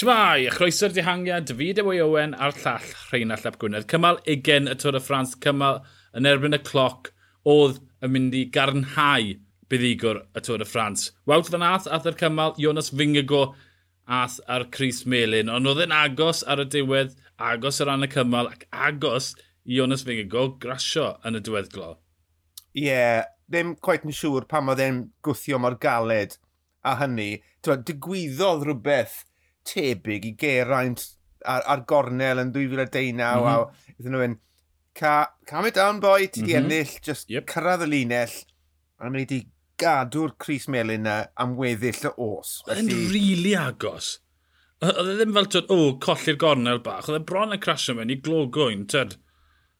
Shmai, a chroeso'r dihangiad, David Ewy Owen a'r llall Rheinald Llap Gwynedd. Cymal 20 y Tôr y Ffrans, cymal yn erbyn y cloc, oedd yn mynd i garnhau buddigwr y Tôr y Ffrans. Wout fan ath, ath yr cymal, Jonas Fingago ath ar Cris Melin, ond oedd e'n agos ar y diwedd, agos ar ran y cymal, ac agos i Jonas Fingago grasio yn y diweddglo. Ie, yeah, ddim quite yn siŵr pam oedd e'n gwthio mor galed a hynny. Twa, digwyddodd rhywbeth tebyg i Geraint ar, ar gornel yn 2019 mm -hmm. a mhm. iddyn nhw mynd, Ca, calm it down boy, ti di mm -hmm. ennill, just yep. cyrraedd y linell, a mynd i di gadw'r Cris Melin na am weddill y os. Felly... Yn rili really agos. Oedd e ddim fel, tyd, o, colli'r gornel bach. Oedd e bron y crasio mewn i glogwyn, tyd.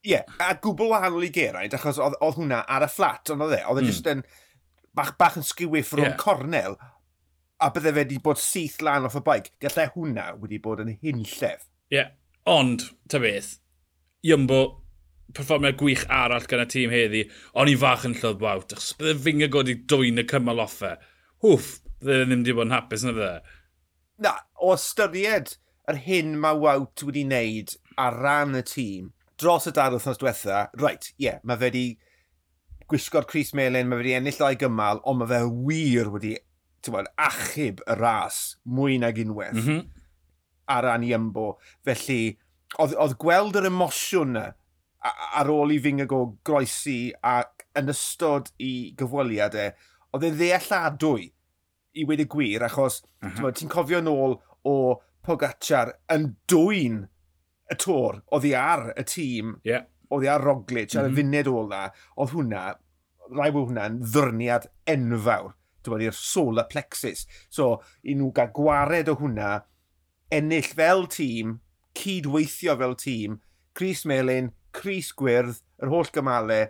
Ie, yeah, a gwbl wahanol i Geraint, achos oedd, oedd hwnna ar y fflat, ond oedd e, oedd e mm. just yn bach, bach yn sgiwyffro yeah. cornel, a bydde fe wedi bod syth lan off y baic, gallai hwnna wedi bod yn hunllef. Ie, yeah. ond, ta beth, Iymbo, perfformiad gwych arall gan y tîm heddi, ond i fach yn llodd wawt, achos bydde finga i dwy'n y cymal offe. Hwff, bydde ddim wedi bod yn hapus na bydde. Na, o ystyried yr hyn mae wawt wedi wneud ar ran y tîm, dros y dar wythnos diwetha, reit, ie, yeah, mae fe wedi gwisgo'r Cris Melin, mae fe wedi ennill o'i gymal, ond mae fe wir wedi bod, achub y ras mwy nag unwaith mm -hmm. ar ran i ymbo. Felly, oedd, oedd gweld yr emosiwn yna ar ôl i fyngag o groesi ac yn ystod i gyfweliadau, e, oedd e ddealladwy i wedi gwir, achos mhm. uh -huh. ti'n cofio nôl o Pogacar yn dwy'n y tor, oedd hi ar y tîm, yeah. oedd hi ar Roglic, mm -hmm. ar y mhm. funed ôl na, oedd hwnna, rai bod hwnna'n ddyrniad enfawr i'r solar plexus. So, i nhw gael gwared o hwnna, ennill fel tîm, cydweithio fel tîm, Cris Melin, Cris Gwyrdd, yr holl gymalau,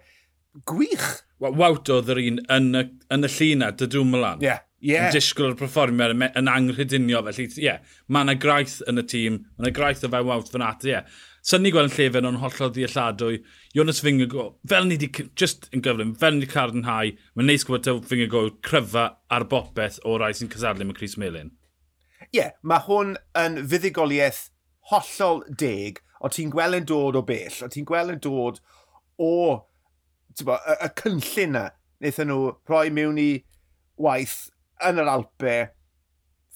gwych. Wawt oedd yr un yn y, yn y llina, dy dwi'n mylan. Ie. Yeah. Yeah. Yn disgwyl o'r perfformiad yn anghydunio felly ie, yeah, mae yna graith yn y tîm, mae yna graith o fewn wawt fan at, ie. Yeah. Syni gweld yn llefen o'n hollol ddealladwy. Jonas Fingergo, fel ni wedi, just yn gyflym, fel ni wedi carnhau, mae'n neis gwybod taw Fingergo cryfa ar bopeth o rai sy'n cysadlu mewn Chris Melin. Ie, yeah, mae hwn yn fuddigoliaeth hollol deg, o ti'n gweld yn dod o bell, o ti'n gweld yn dod o bo, y, y cynllun na. Wnaethon nhw rhoi mewn i waith yn yr Alpe.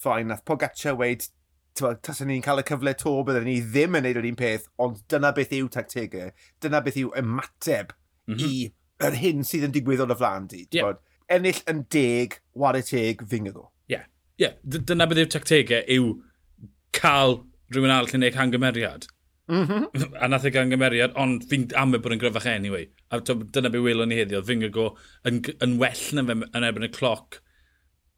Ffain, nath Pogaccia weid, tasen ni'n cael y cyfle to, byddwn ni ddim yn neud yr un peth, ond dyna beth yw tactegau, dyna beth yw ymateb mm -hmm. i yr hyn sydd yn digwydd o'r y flan di. Yeah. Ennill yn deg, war y teg, fingyddo. Ie, yeah. yeah. dyna beth yw tactegau yw cael rhywun arall yn neud hangymeriad. Mm -hmm. A nath ei gael ond fi'n amau bod yn gryfach e anyway. A dyna beth welon ni heddiw, oedd fi'n go yn, yn well na fe yn ebyn y cloc.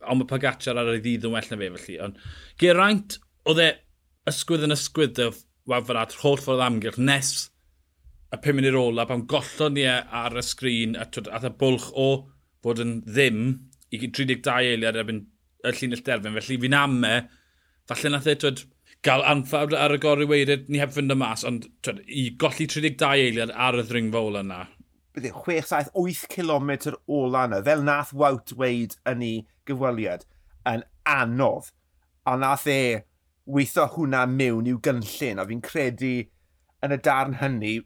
Ond mae Pagacar ar ei ddydd yn well na fe felly. Ond Geraint oedd e ysgwydd yn ysgwydd y wafr at holl ffordd amgylch nes y pum munud ola pan gollon ni e ar y sgrin a twyd, ath y bwlch o fod yn ddim i 32 eiliad erbyn y llinell derfyn. Felly fi'n amme, falle nath e twyd, gael anffawd ar y gorau weirid ni heb fynd y mas, ond twyd, i golli 32 eiliad ar y ddringfa ola yna. Bydde 6-7-8 km ola yna, fel nath Wout weid yn ei gyfweliad, yn anodd. A nath e weithio hwnna mewn i'w gynllun, a fi'n credu yn y darn hynny,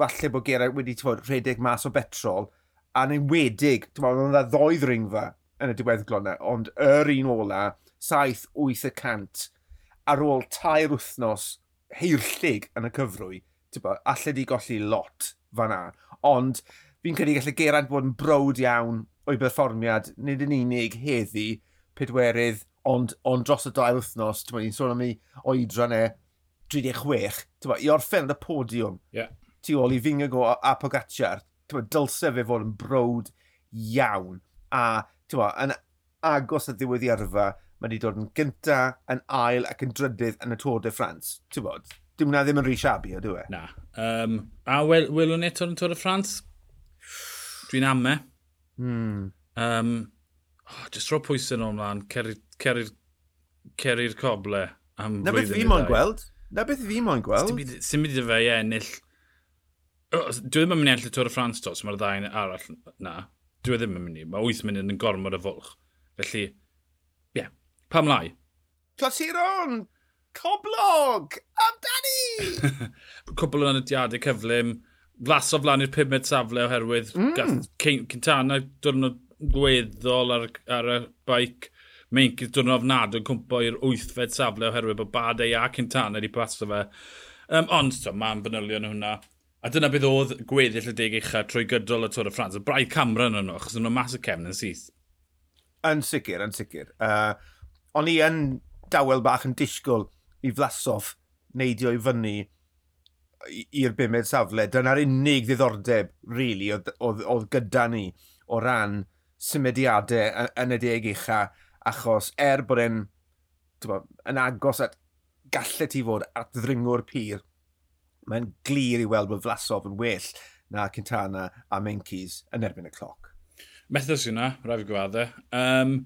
falle bod Geraint wedi bod, rhedeg mas o betrol, a a'n enwedig, dwi'n meddwl, oedd yna ddoedd ringfa yn y diweddglo yna, ond yr un ola, 7-8 y cant, ar ôl tair wythnos heirllig yn y cyfrwy, bo, allai di golli lot fan'na. Ond fi'n credu gallu Geraint bod yn brod iawn o'i berfformiad, nid yn unig heddi, pedwerydd ond, ond dros y dau wythnos, ti'n ni'n sôn am ei oedran e 36, i orffen y podiwm. Yeah. Ti ôl i Fingago a Pogacar, ti'n dylse fe fod yn brod iawn. A, ti'n yn agos y ddiwedd i arfa, mae wedi dod yn gynta, yn ail ac yn drydydd yn y Tôr de France. Ti'n bod? Dim na ddim yn rhi siabi o, dwi e? Na. Um, a wel, welwn ni eto yn Tôr de France? Dwi'n ame. Hmm. Um, oh, just ro pwysau nhw ymlaen, cerri ceri'r ceri coble am na beth fi mo'n gweld. Na beth fi mo'n gweld. Sy'n mynd i fe i ennill... Dwi ddim yn mynd i ennill y Tôr y Ffrans tos, mae'r ddau arall na. Dwi ddim yn mynd i. Mae 8 munud yn gormod y fwlch. Felly, ie. Yeah. Pam lai? Clasuron! Coblog! Amdani! Cwbl o anodiadau cyflym. Flas o flaen i'r 5 safle oherwydd mm. Gath Cintana diwrnod gweddol ar, ar y baic meincydd dwrnod ofnad yn cwmpo i'r wythfed safle oherwydd bod Badau a Cintana wedi paso fe. Um, ond, to, mae'n fanylion hwnna. A dyna bydd oedd gweddill y deg eicha trwy gydol y Tôr y Ffrans. Y braidd camera yn nhw, achos nhw'n mas y cefn yn syth. Yn sicr, yn sicr. Uh, o'n i yn dawel bach yn disgwyl i flasoff neidio i fyny i'r bimed safle. Dyna'r unig ddiddordeb, really, oedd, oedd, oedd gyda ni o ran symudiadau yn y deg eicha achos er bod e'n yn agos at gallu ti fod at ddringwr pyr, mae'n glir i weld bod Flasov yn well na Cintana a Menkis yn erbyn y cloc. Method yna, rhaid fi gwadde. Um,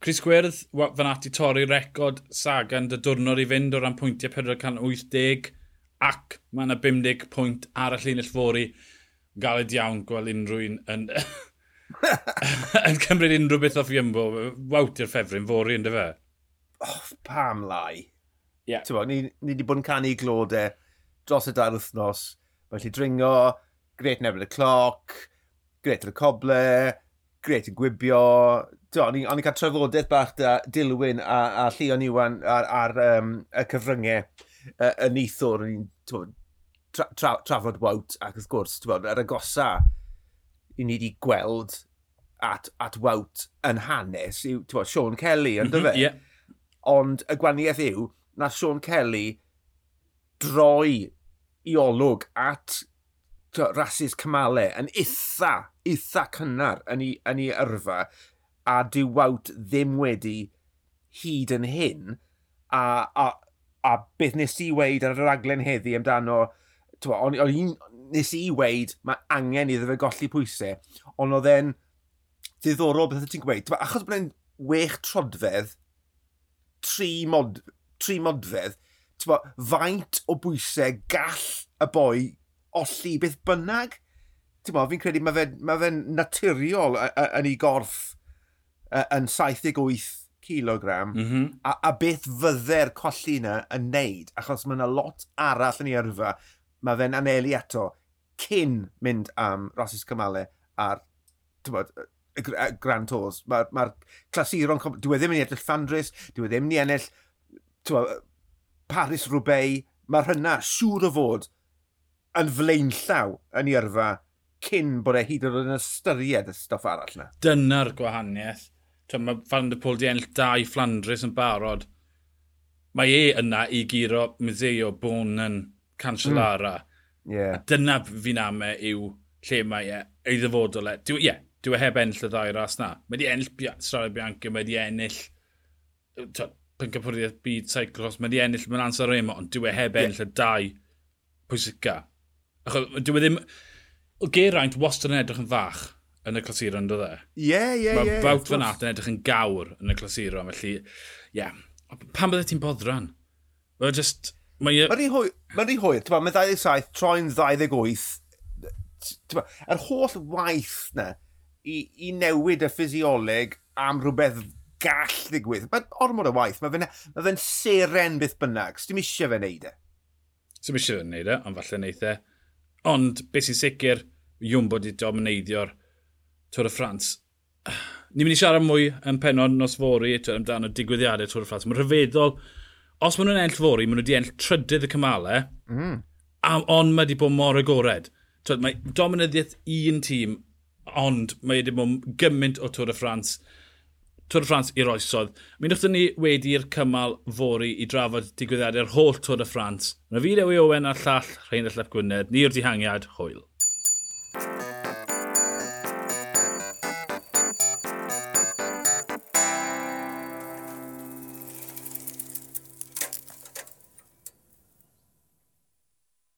Chris Gwyrdd, fan ati torri record Sagan dy diwrnod i fynd o ran pwyntiau 480 ac mae yna 50 pwynt ar y llinell fori galed iawn gweld unrhyw un yn yn cymryd unrhyw beth off Iambo, wawtio'r ffefryn fori ynddo fe. Oh, pam lai. Yeah. Bo, ni, ni wedi bod yn canu glodau dros y dair wythnos. Mae'n lle dringo, gret yn y cloc, gret yn y coble, gret yn gwibio. Do, o'n i'n cael trafodaeth bach da Dilwyn a, a Llion Iwan ar, ar um, y cyfryngau uh, yn eithwr. Ni'n tra, tra, trafod wawt ac wrth gwrs, bod, ar y gosa i ni wedi gweld at, at wawt yn hanes yw, ti'n bod, Sean Kelly, yn dyfe? yeah. Mhm, Ond y gwaniaeth yw, na Sean Kelly droi i olwg at rhasys cymalau yn eitha, eitha cynnar yn ei, yn ei yrfa a dyw wawt ddim wedi hyd yn hyn a, a, a beth nes i weid ar y raglen heddi amdano o'n i'n nes i weid, mae angen iddo fe golli pwysau, ond oedd e'n ddiddorol beth ti'n gweud. Achos bod e'n wech trodfedd, tri, mod, tri modfedd, bo, faint o bwysau gall y boi olli beth bynnag. Fi'n credu mae fe'n ma fe naturiol yn ei gorff yn 78 kilogram mm -hmm. a, a beth fydde'r colli yna yn neud achos mae yna lot arall yn ei yrfa mae fe'n anelu eto cyn mynd am Rasis Cymalau a'r bod, Grand Tours. Mae'r ma, ma clasuron, dwi e ddim yn edrych Fandris, dwi e ddim yn ennill bod, Paris Roubaix. mae'r hynna siŵr o fod yn flaenllaw yn ei yrfa cyn bod e hyd yn oed yn ystyried y stoff arall yna. Dyna'r gwahaniaeth. Mae Van der Pôl di ennill dau i yn barod. Mae e yna i giro Museo Bonan Cancellara. Mm. Yeah. A dyna fi'n ame yw lle mae e, ei ddyfodol e. Ie, yeah, dwi e heb ennill y ddau ras na. Mae di ennill Strada Bianca, mae di ennill pencampwriaeth byd cyclos, mae di ennill mewn ansar remo, ond dwi e heb ennill yeah. y dau pwysica. Achos, dwi e ddim... O Geraint wastad yn edrych yn fach yn y clasur yn dod e. Ie, ie, ie. Mae bawt fan at yn edrych yn gawr yn y clasur, felly, ie. Yeah. Pan bydde ti'n boddran? Mae'n just... E- mae'n rhi hwyr, mae'n rhy hwyr. Mae'n 27, troi'n 28. Yr holl waith na i, i newid y ffisioleg am rhywbeth gall ddigwydd. mae'n ormod o waith. Mae fe'n ma fe seren byth bynnag. Sdim eisiau fe wneud e. Sdim eisiau fe wneud e, ond falle wneud e. Ond beth sy'n sicr, Jumbo wedi domineiddio'r Tôr y Ffrans. Ni'n mynd i siarad mwy yn penod nos fori amdano digwyddiadau Tôr y Ffrans. Mae'n rhyfeddol os maen nhw'n enll fori, maen nhw wedi enll trydydd y cymalau, mm. ond mae wedi bod mor agored. Twyd, mae dominyddiaeth un tîm, ond mae wedi bod gymaint o Tôr y Ffrans, Tôr y Ffrans i'r oesodd. Mi wnaethon ni wedi'r cymal fori i drafod digwyddiadau'r holl Tôr y Ffrans. Mae fi Dewi Owen a'r llall Rhain y Lep Gwynedd, ni'r dihangiad, hwyl.